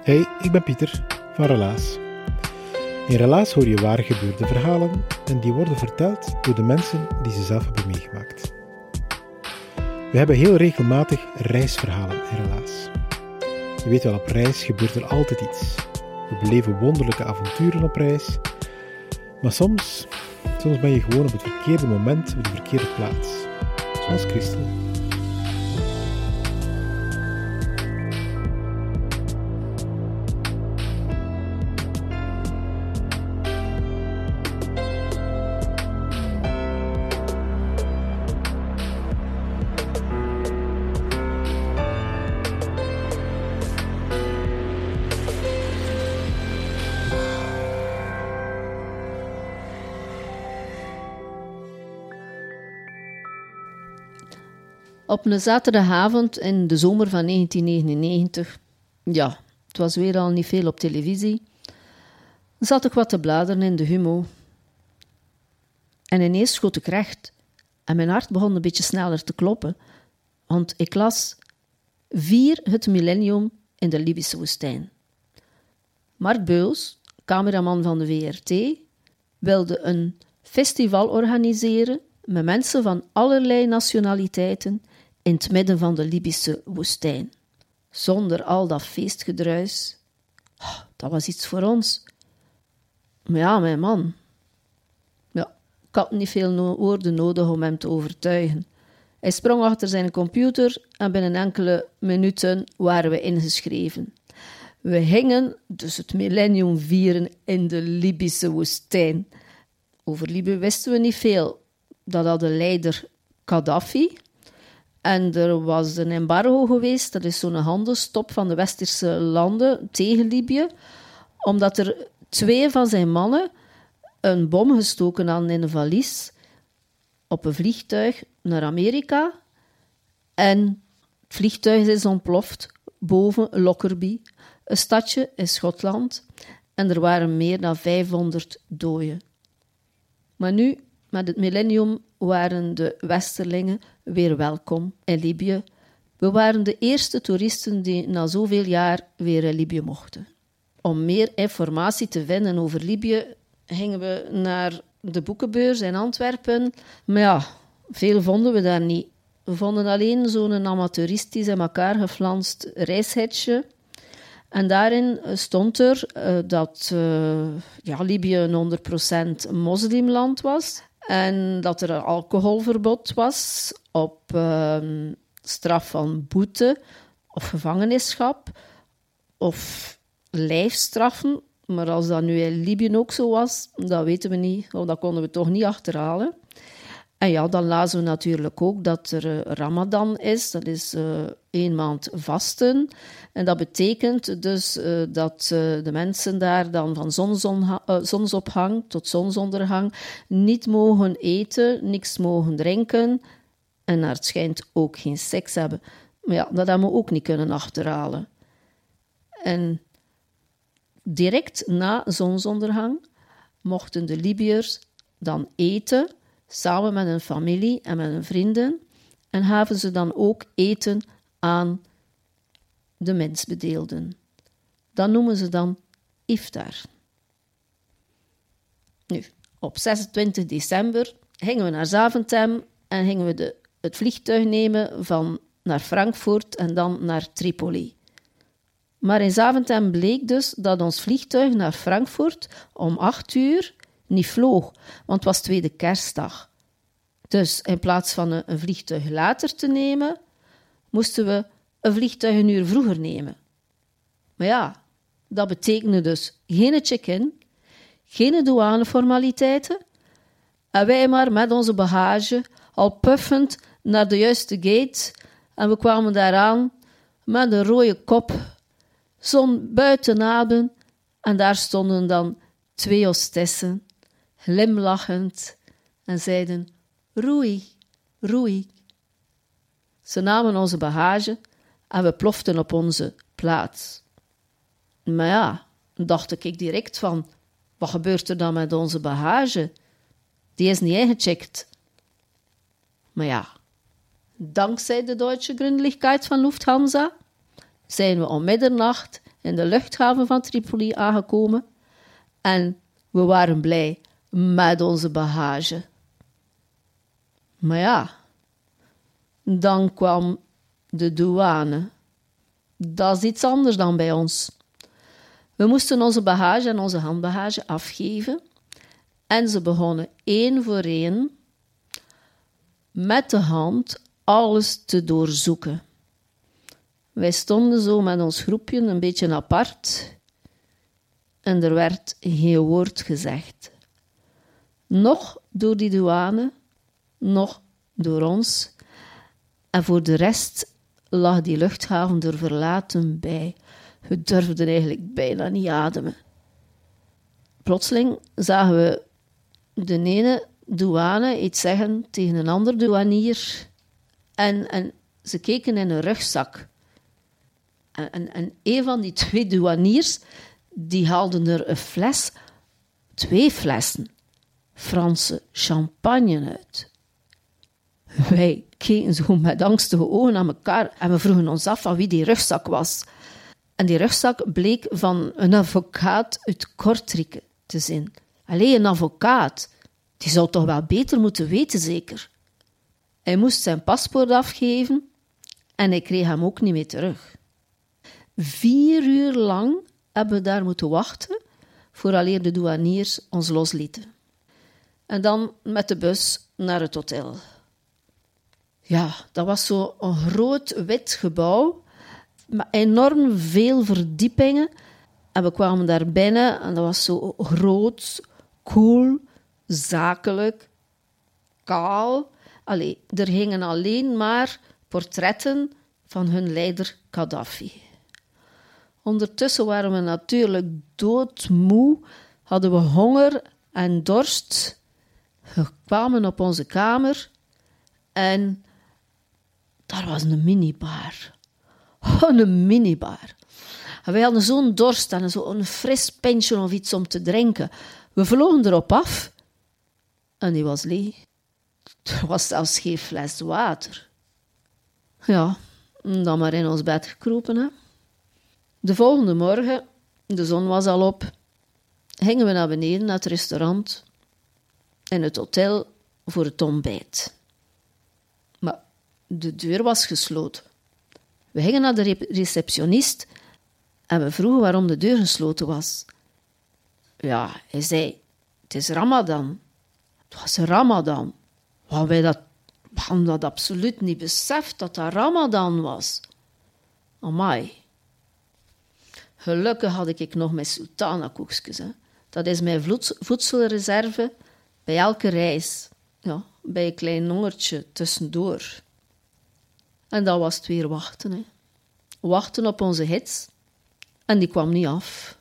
Hey, ik ben Pieter van Relaas. In Relaas hoor je waar gebeurde verhalen en die worden verteld door de mensen die ze zelf hebben meegemaakt. We hebben heel regelmatig reisverhalen in Relaas. Je weet wel, op reis gebeurt er altijd iets. We beleven wonderlijke avonturen op reis, maar soms, soms ben je gewoon op het verkeerde moment op de verkeerde plaats. Zoals Christel. Op een zaterdagavond in de zomer van 1999, ja, het was weer al niet veel op televisie, zat ik wat te bladeren in de Humo. En ineens schoot ik recht en mijn hart begon een beetje sneller te kloppen, want ik las Vier het millennium in de Libische woestijn. Mark Beuls, cameraman van de VRT, wilde een festival organiseren met mensen van allerlei nationaliteiten in het midden van de Libische woestijn. Zonder al dat feestgedruis. Oh, dat was iets voor ons. Maar ja, mijn man. Ja, ik had niet veel woorden nodig om hem te overtuigen. Hij sprong achter zijn computer en binnen enkele minuten waren we ingeschreven. We gingen dus het millennium vieren in de Libische woestijn. Over Libië wisten we niet veel. Dat had de leider Gaddafi, en er was een embargo geweest, dat is zo'n handelsstop van de westerse landen tegen Libië, omdat er twee van zijn mannen een bom gestoken hadden in een valies op een vliegtuig naar Amerika. En het vliegtuig is ontploft boven Lockerbie, een stadje in Schotland. En er waren meer dan 500 doden. Maar nu, met het millennium, waren de Westerlingen weer welkom in Libië. We waren de eerste toeristen die na zoveel jaar weer in Libië mochten. Om meer informatie te vinden over Libië gingen we naar de boekenbeurs in Antwerpen. Maar ja, veel vonden we daar niet. We vonden alleen zo'n amateuristisch in elkaar geflanst reishetje. En daarin stond er uh, dat uh, ja, Libië een 100% moslimland was en dat er een alcoholverbod was op uh, straf van boete of gevangenisschap of lijfstraffen. Maar als dat nu in Libië ook zo was, dat weten we niet, of dat konden we toch niet achterhalen. En ja, dan lazen we natuurlijk ook dat er uh, Ramadan is. Dat is uh, één maand vasten. En dat betekent dus uh, dat de mensen daar dan van zonsopgang tot zonsondergang niet mogen eten, niks mogen drinken en naar het schijnt ook geen seks hebben. Maar ja, dat hebben we ook niet kunnen achterhalen. En direct na zonsondergang mochten de Libiërs dan eten samen met hun familie en met hun vrienden en gaven ze dan ook eten aan de mensbedeelden. Dat noemen ze dan iftar. Nu, op 26 december gingen we naar Zaventem en gingen we de, het vliegtuig nemen van naar Frankfurt en dan naar Tripoli. Maar in Zaventem bleek dus dat ons vliegtuig naar Frankfurt om 8 uur niet vloog, want het was tweede kerstdag. Dus in plaats van een, vliegtuig later te nemen, moesten we een vliegtuig een uur vroeger nemen. Maar ja, dat betekende dus geen check-in, geen douaneformaliteiten en wij maar met onze bagage al puffend naar de juiste gate en we kwamen daaraan met een rode kop, zon buiten adem en daar stonden dan twee hostessen, glimlachend en zeiden roei, roei. Ze namen onze bagage en we ploften op onze plaats. Maar ja, dacht ik direct van, wat gebeurt er dan met onze bagage? Die is niet ingecheckt. Maar ja, dankzij de Duitse Gründlichkeit van Lufthansa zijn we om middernacht in de luchthaven van Tripoli aangekomen en we waren blij met onze bagage. Maar ja, dan kwam de douane. Dat is iets anders dan bij ons. We moesten onze bagage en onze handbagage afgeven en ze begonnen één voor één met de hand alles te doorzoeken. Wij stonden zo met ons groepje een beetje apart en er werd geen woord gezegd. Nog door die douane, nog door ons. En voor de rest lag die luchthaven er verlaten bij. We durfden eigenlijk bijna niet ademen. Plotseling zagen we de ene douane iets zeggen tegen een ander douanier. En, en ze keken in een rugzak. En, en, en een van die twee douaniers, die haalden er een fles, twee flessen, Franse champagne uit. Wij keken zo met angstige ogen naar elkaar en we vroegen ons af van wie die rugzak was. En die rugzak bleek van een advocaat uit Kortrijk te zijn. Alleen een advocaat, die zou toch wel beter moeten weten, zeker. Hij moest zijn paspoort afgeven en hij kreeg hem ook niet meer terug. Vier uur lang hebben we daar moeten wachten vooraleer de douaniers ons loslieten. En dan met de bus naar het hotel. Ja, dat was zo een groot wit gebouw met enorm veel verdiepingen. En we kwamen daar binnen en dat was zo groot, cool, zakelijk, kaal. Allee, er hingen alleen maar portretten van hun leider Gaddafi. Ondertussen waren we natuurlijk doodmoe, hadden we honger en dorst. We kwamen op onze kamer en daar was een minibar. Een minibar. En wij hadden zo'n dorst en zo'n fris pintje of iets om te drinken. We vlogen erop af en die was leeg. Er was zelfs geen fles water. Ja, dan maar in ons bed gekropen. Hè. De volgende morgen, de zon was al op, gingen we naar beneden naar het restaurant en het hotel voor het ontbijt. Maar de deur was gesloten. We gingen naar de receptionist en we vroegen waarom de deur gesloten was. Ja, hij zei: Het is Ramadan. Het was Ramadan. Hadden wij dat, we hadden dat absoluut niet beseft dat dat Ramadan was. Amai. Gelukkig had ik nog mijn sultana-koekjes. Dat is mijn voedselreserve bij elke reis. Ja, bij een klein hongertje tussendoor. En dat was het weer wachten. Hè. Wachten op onze hits. En die kwam niet af.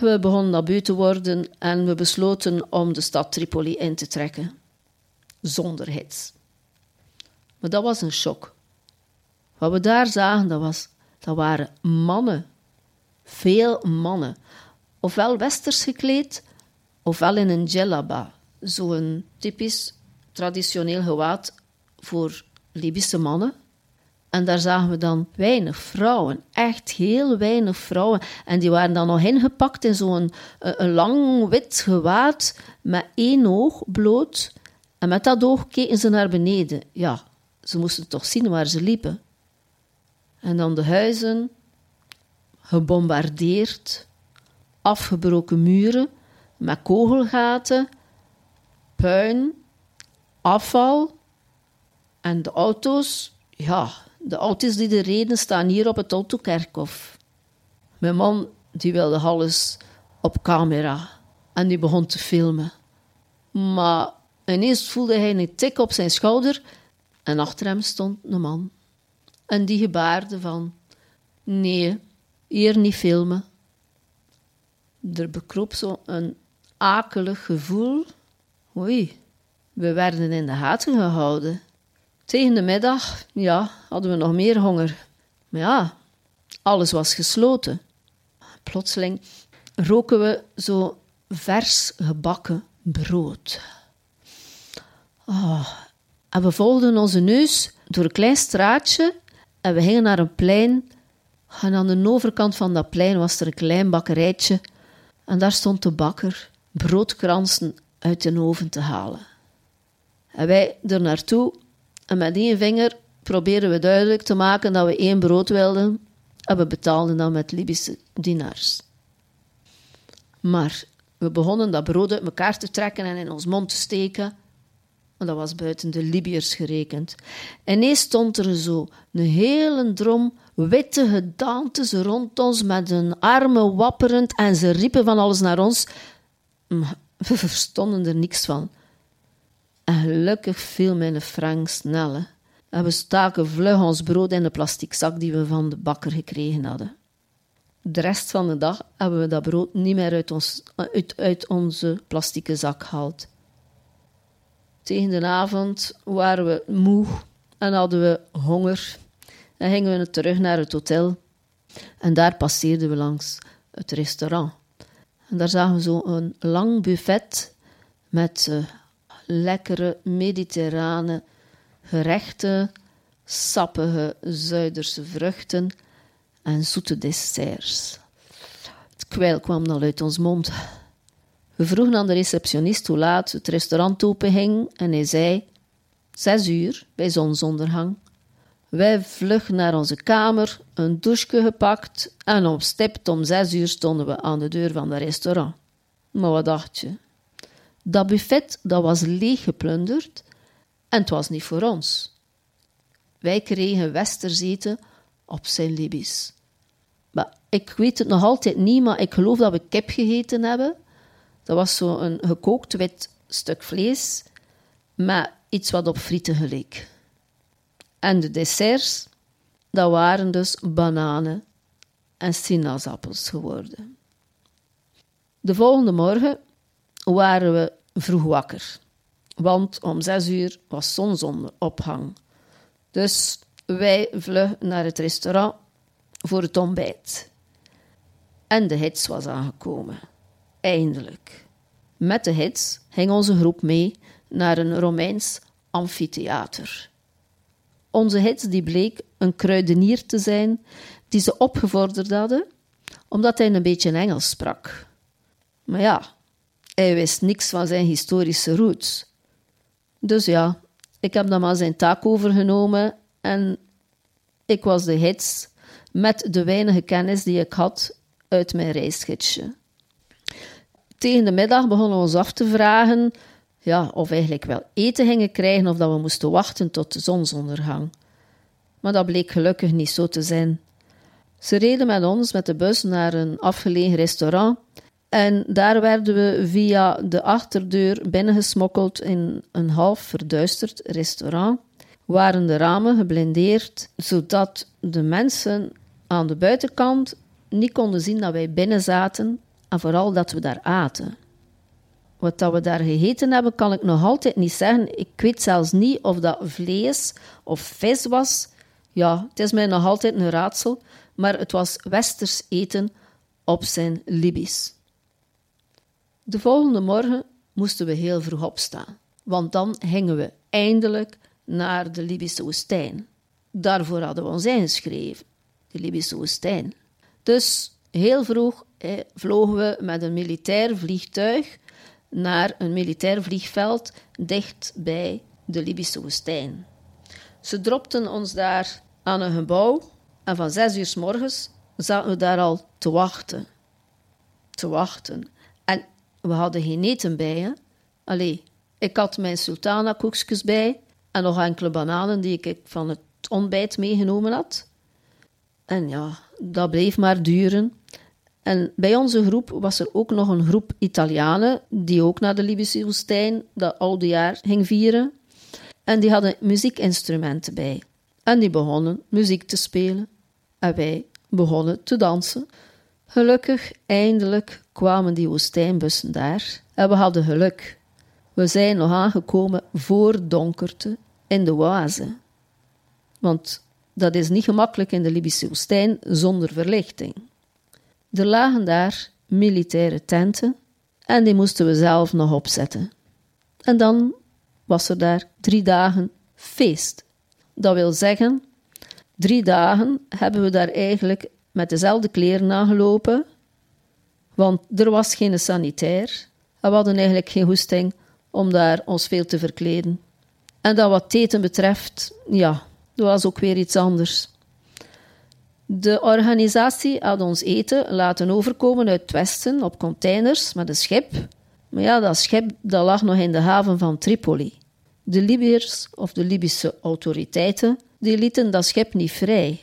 We begonnen abu te worden en we besloten om de stad Tripoli in te trekken. Zonder hits. Maar dat was een shock. Wat we daar zagen, dat, was, dat waren mannen. Veel mannen. Ofwel westers gekleed, ofwel in een djellaba. Zo'n typisch traditioneel gewaad voor Libische mannen. En daar zagen we dan weinig vrouwen, echt heel weinig vrouwen. En die waren dan nog ingepakt in zo'n een, een lang wit gewaad met één oog bloot. En met dat oog keken ze naar beneden. Ja, ze moesten toch zien waar ze liepen. En dan de huizen, gebombardeerd, afgebroken muren met kogelgaten, puin, afval en de auto's, ja, de auto's die er reden staan hier op het Autokerkhof. Mijn man die wilde alles op camera en die begon te filmen. Maar ineens voelde hij een tik op zijn schouder en achter hem stond een man. En die gebaarde van, nee, hier niet filmen. Er bekroop zo een akelig gevoel. Oei, we werden in de gaten gehouden. Tegen de middag, ja, hadden we nog meer honger. Maar ja, alles was gesloten. Plotseling roken we zo vers gebakken brood. Oh, en we volgden onze neus door een klein straatje en we gingen naar een plein. En aan de overkant van dat plein was er een klein bakkerijtje. En daar stond de bakker broodkransen uit de oven te halen. En wij er naartoe en met één vinger probeerden we duidelijk te maken dat we één brood wilden en we betaalden dan met Libische dinars. Maar we begonnen dat brood uit elkaar te trekken en in ons mond te steken. Want dat was buiten de Libiërs gerekend. En ineens stond er zo een hele drom witte gedaantes rond ons met hun armen wapperend en ze riepen van alles naar ons. We verstonden er niks van. En gelukkig viel mijn frank snel. En we staken vlug ons brood in de plastic zak die we van de bakker gekregen hadden. De rest van de dag hebben we dat brood niet meer uit, ons, uit, uit onze plastieke zak gehaald. Tegen de avond waren we moe en hadden we honger. En gingen we terug naar het hotel. En daar passeerden we langs het restaurant. En daar zagen we zo een lang buffet met uh, lekkere mediterrane gerechten, sappige Zuiderse vruchten en zoete desserts. Het kwijl kwam al uit ons mond. We vroegen aan de receptionist hoe laat het restaurant open ging en hij zei: Zes uur bij zonsondergang. Wij vlug naar onze kamer, een douche gepakt en op stipt om zes uur stonden we aan de deur van het restaurant. Maar wat dacht je? Dat buffet dat was leeg geplunderd en het was niet voor ons. Wij kregen westerzeten op zijn Libisch. Maar ik weet het nog altijd niet, maar ik geloof dat we kip gegeten hebben. Dat was zo een gekookt wit stuk vlees met iets wat op frieten geleek. En de desserts, dat waren dus bananen en sinaasappels geworden. De volgende morgen waren we vroeg wakker, want om zes uur was zonsonderophang. Dus wij vlug naar het restaurant voor het ontbijt. En de hits was aangekomen. Eindelijk. Met de hits ging onze groep mee naar een Romeins amfitheater. Onze hits die bleek een kruidenier te zijn die ze opgevorderd hadden, omdat hij een beetje Engels sprak. Maar ja, hij wist niks van zijn historische roots. Dus ja, ik heb dan maar zijn taak overgenomen en ik was de hits met de weinige kennis die ik had uit mijn reisgidsje. Tegen de middag begonnen we ons af te vragen ja, of eigenlijk wel eten gingen krijgen of dat we moesten wachten tot de zonsondergang. Maar dat bleek gelukkig niet zo te zijn. Ze reden met ons met de bus naar een afgelegen restaurant en daar werden we via de achterdeur binnengesmokkeld in een half verduisterd restaurant. Waren de ramen geblindeerd, zodat de mensen aan de buitenkant niet konden zien dat wij binnen zaten en vooral dat we daar aten. Wat dat we daar gegeten hebben, kan ik nog altijd niet zeggen. Ik weet zelfs niet of dat vlees of vis was. Ja, het is mij nog altijd een raadsel, maar het was westers eten op zijn Libisch. De volgende morgen moesten we heel vroeg opstaan, want dan gingen we eindelijk naar de Libische woestijn. Daarvoor hadden we ons ingeschreven, de Libische woestijn. Dus heel vroeg vlogen we met een militair vliegtuig naar een militair vliegveld dicht bij de Libische woestijn. Ze dropten ons daar aan een gebouw en van zes uur s morgens zaten we daar al te wachten. Te wachten. En we hadden geen eten bij, hè? Allee, Ik had mijn sultana koekjes bij en nog enkele bananen die ik van het ontbijt meegenomen had. En ja, dat bleef maar duren. En bij onze groep was er ook nog een groep Italianen die ook naar de Libische woestijn dat oude jaar ging vieren. En die hadden muziekinstrumenten bij. En die begonnen muziek te spelen. En wij begonnen te dansen. Gelukkig, eindelijk kwamen die woestijnbussen daar. En we hadden geluk. We zijn nog aangekomen voor donkerte in de oase. Want dat is niet gemakkelijk in de Libische woestijn zonder verlichting. Er lagen daar militaire tenten en die moesten we zelf nog opzetten. En dan was er daar drie dagen feest. Dat wil zeggen, drie dagen hebben we daar eigenlijk met dezelfde kleren aangelopen, want er was geen sanitair en we hadden eigenlijk geen hoesting om daar ons veel te verkleden. En dat wat eten betreft, ja, dat was ook weer iets anders. De organisatie had ons eten laten overkomen uit het westen op containers met een schip. Maar ja, dat schip dat lag nog in de haven van Tripoli. De Libiërs of de Libische autoriteiten die lieten dat schip niet vrij.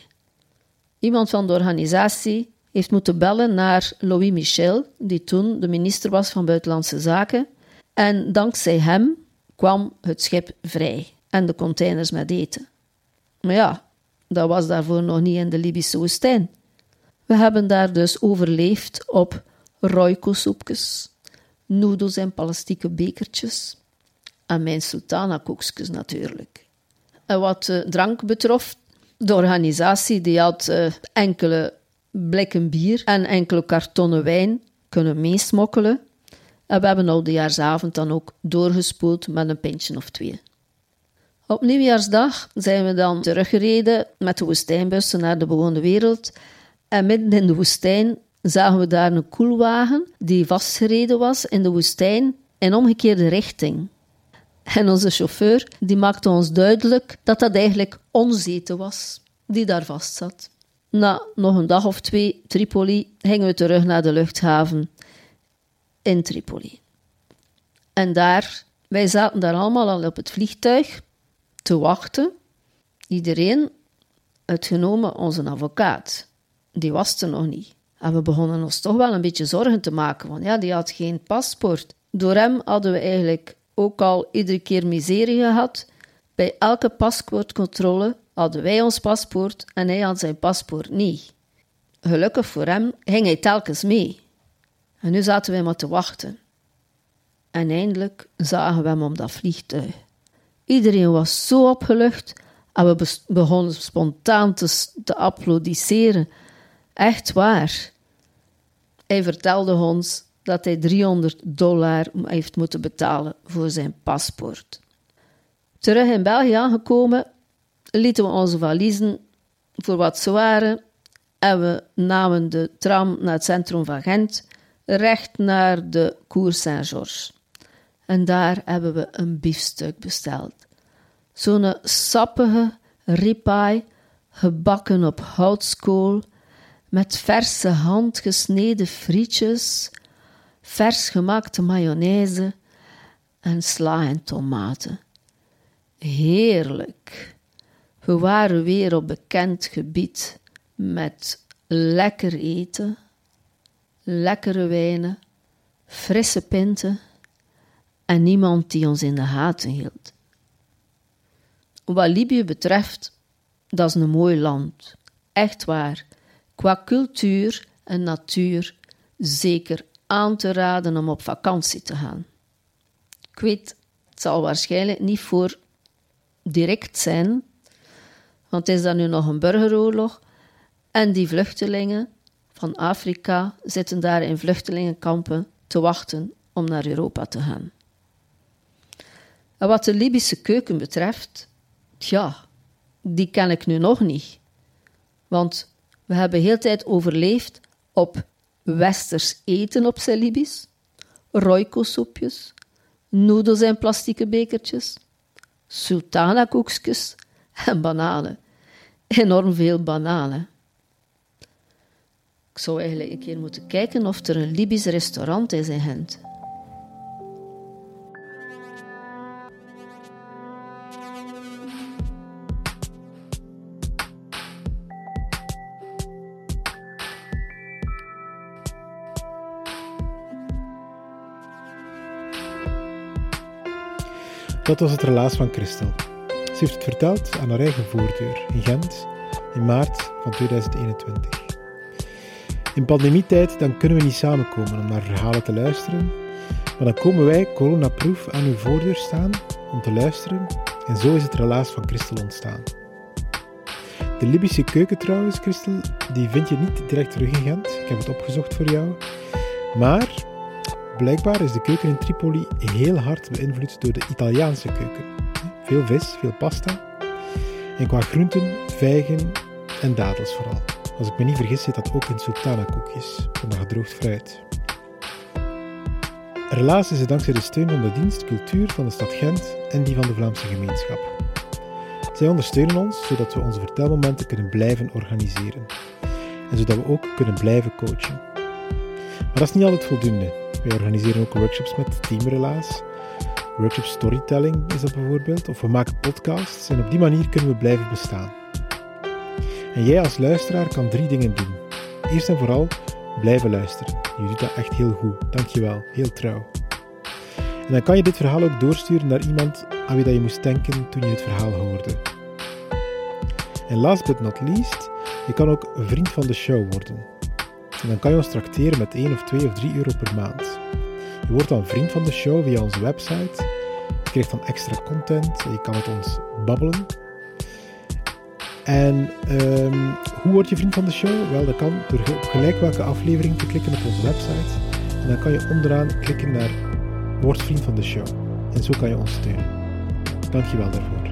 Iemand van de organisatie heeft moeten bellen naar Louis Michel, die toen de minister was van Buitenlandse Zaken. En dankzij hem kwam het schip vrij en de containers met eten. Maar ja, dat was daarvoor nog niet in de Libische woestijn. We hebben daar dus overleefd op roiko-soepjes, noedels en plastieke bekertjes en mijn sultana-koekjes natuurlijk. En wat de drank betrof, de organisatie die had uh, enkele blikken bier en enkele kartonnen wijn kunnen meesmokkelen. En we hebben oudejaarsavond dan ook doorgespoeld met een pintje of twee. Op nieuwjaarsdag zijn we dan teruggereden met de woestijnbussen naar de bewoonde wereld. En midden in de woestijn zagen we daar een koelwagen die vastgereden was in de woestijn in omgekeerde richting. En onze chauffeur die maakte ons duidelijk dat dat eigenlijk ons eten was, die daar vast zat. Na nog een dag of twee Tripoli gingen we terug naar de luchthaven in Tripoli. En daar, wij zaten daar allemaal al op het vliegtuig te wachten. Iedereen, uitgenomen onze advocaat, die was er nog niet. En we begonnen ons toch wel een beetje zorgen te maken, want ja, die had geen paspoort. Door hem hadden we eigenlijk ook al iedere keer miserie gehad. Bij elke paspoortcontrole hadden wij ons paspoort en hij had zijn paspoort niet. Gelukkig voor hem ging hij telkens mee. En nu zaten wij maar te wachten. En eindelijk zagen we hem op dat vliegtuig. Iedereen was zo opgelucht en we begonnen spontaan te, te applaudisseren. Echt waar. Hij vertelde ons dat hij 300 dollar heeft moeten betalen voor zijn paspoort. Terug in België aangekomen, lieten we onze valiezen voor wat ze waren en we namen de tram naar het centrum van Gent, recht naar de Cour Saint-Georges. En daar hebben we een biefstuk besteld. Zo'n sappige ribeye, gebakken op houtskool, met verse handgesneden frietjes, vers gemaakte mayonaise en sla en tomaten. Heerlijk. We waren weer op bekend gebied met lekker eten, lekkere wijnen, frisse pinten en niemand die ons in de gaten hield. Wat Libië betreft, dat is een mooi land. Echt waar. Qua cultuur en natuur zeker aan te raden om op vakantie te gaan. Ik weet, het zal waarschijnlijk niet voor direct zijn, want is dat nu nog een burgeroorlog en die vluchtelingen van Afrika zitten daar in vluchtelingenkampen te wachten om naar Europa te gaan. Wat de Libische keuken betreft, tja, die ken ik nu nog niet. Want we hebben heel tijd overleefd op westers eten op zijn Libisch, roiko-soepjes, noedels in plastieke bekertjes, sultana-koekjes en bananen. Enorm veel bananen. Ik zou eigenlijk een keer moeten kijken of er een Libisch restaurant is in Gent. Dat was het relaas van Christel. Ze heeft het verteld aan haar eigen voordeur in Gent in maart van 2021. In pandemietijd dan kunnen we niet samenkomen om naar verhalen te luisteren, maar dan komen wij coronaproof aan uw voordeur staan om te luisteren en zo is het relaas van Christel ontstaan. De Libische keuken trouwens, Christel, die vind je niet direct terug in Gent. Ik heb het opgezocht voor jou. Maar blijkbaar is de keuken in Tripoli heel hard beïnvloed door de Italiaanse keuken. Veel vis, veel pasta. En qua groenten, vijgen en dadels vooral. Als ik me niet vergis zit dat ook in sultana-koekjes, van gedroogd fruit. Helaas is het dankzij de steun van de dienst Cultuur van de stad Gent en die van de Vlaamse gemeenschap. Zij ondersteunen ons zodat we onze vertelmomenten kunnen blijven organiseren. En zodat we ook kunnen blijven coachen. Maar dat is niet altijd voldoende. Wij organiseren ook workshops met teamrelaas. Workshop storytelling is dat bijvoorbeeld. Of we maken podcasts en op die manier kunnen we blijven bestaan. En jij als luisteraar kan drie dingen doen. Eerst en vooral blijven luisteren. Je doet dat echt heel goed. Dankjewel. Heel trouw. En dan kan je dit verhaal ook doorsturen naar iemand aan wie dat je moest denken toen je het verhaal hoorde. En last but not least, je kan ook vriend van de show worden. En dan kan je ons tracteren met 1 of 2 of 3 euro per maand. Je wordt dan vriend van de show via onze website. Je krijgt dan extra content en je kan met ons babbelen. En um, hoe word je vriend van de show? Wel, dat kan door op gelijk welke aflevering te klikken op onze website. En dan kan je onderaan klikken naar Word vriend van de show. En zo kan je ons steunen. Dankjewel daarvoor.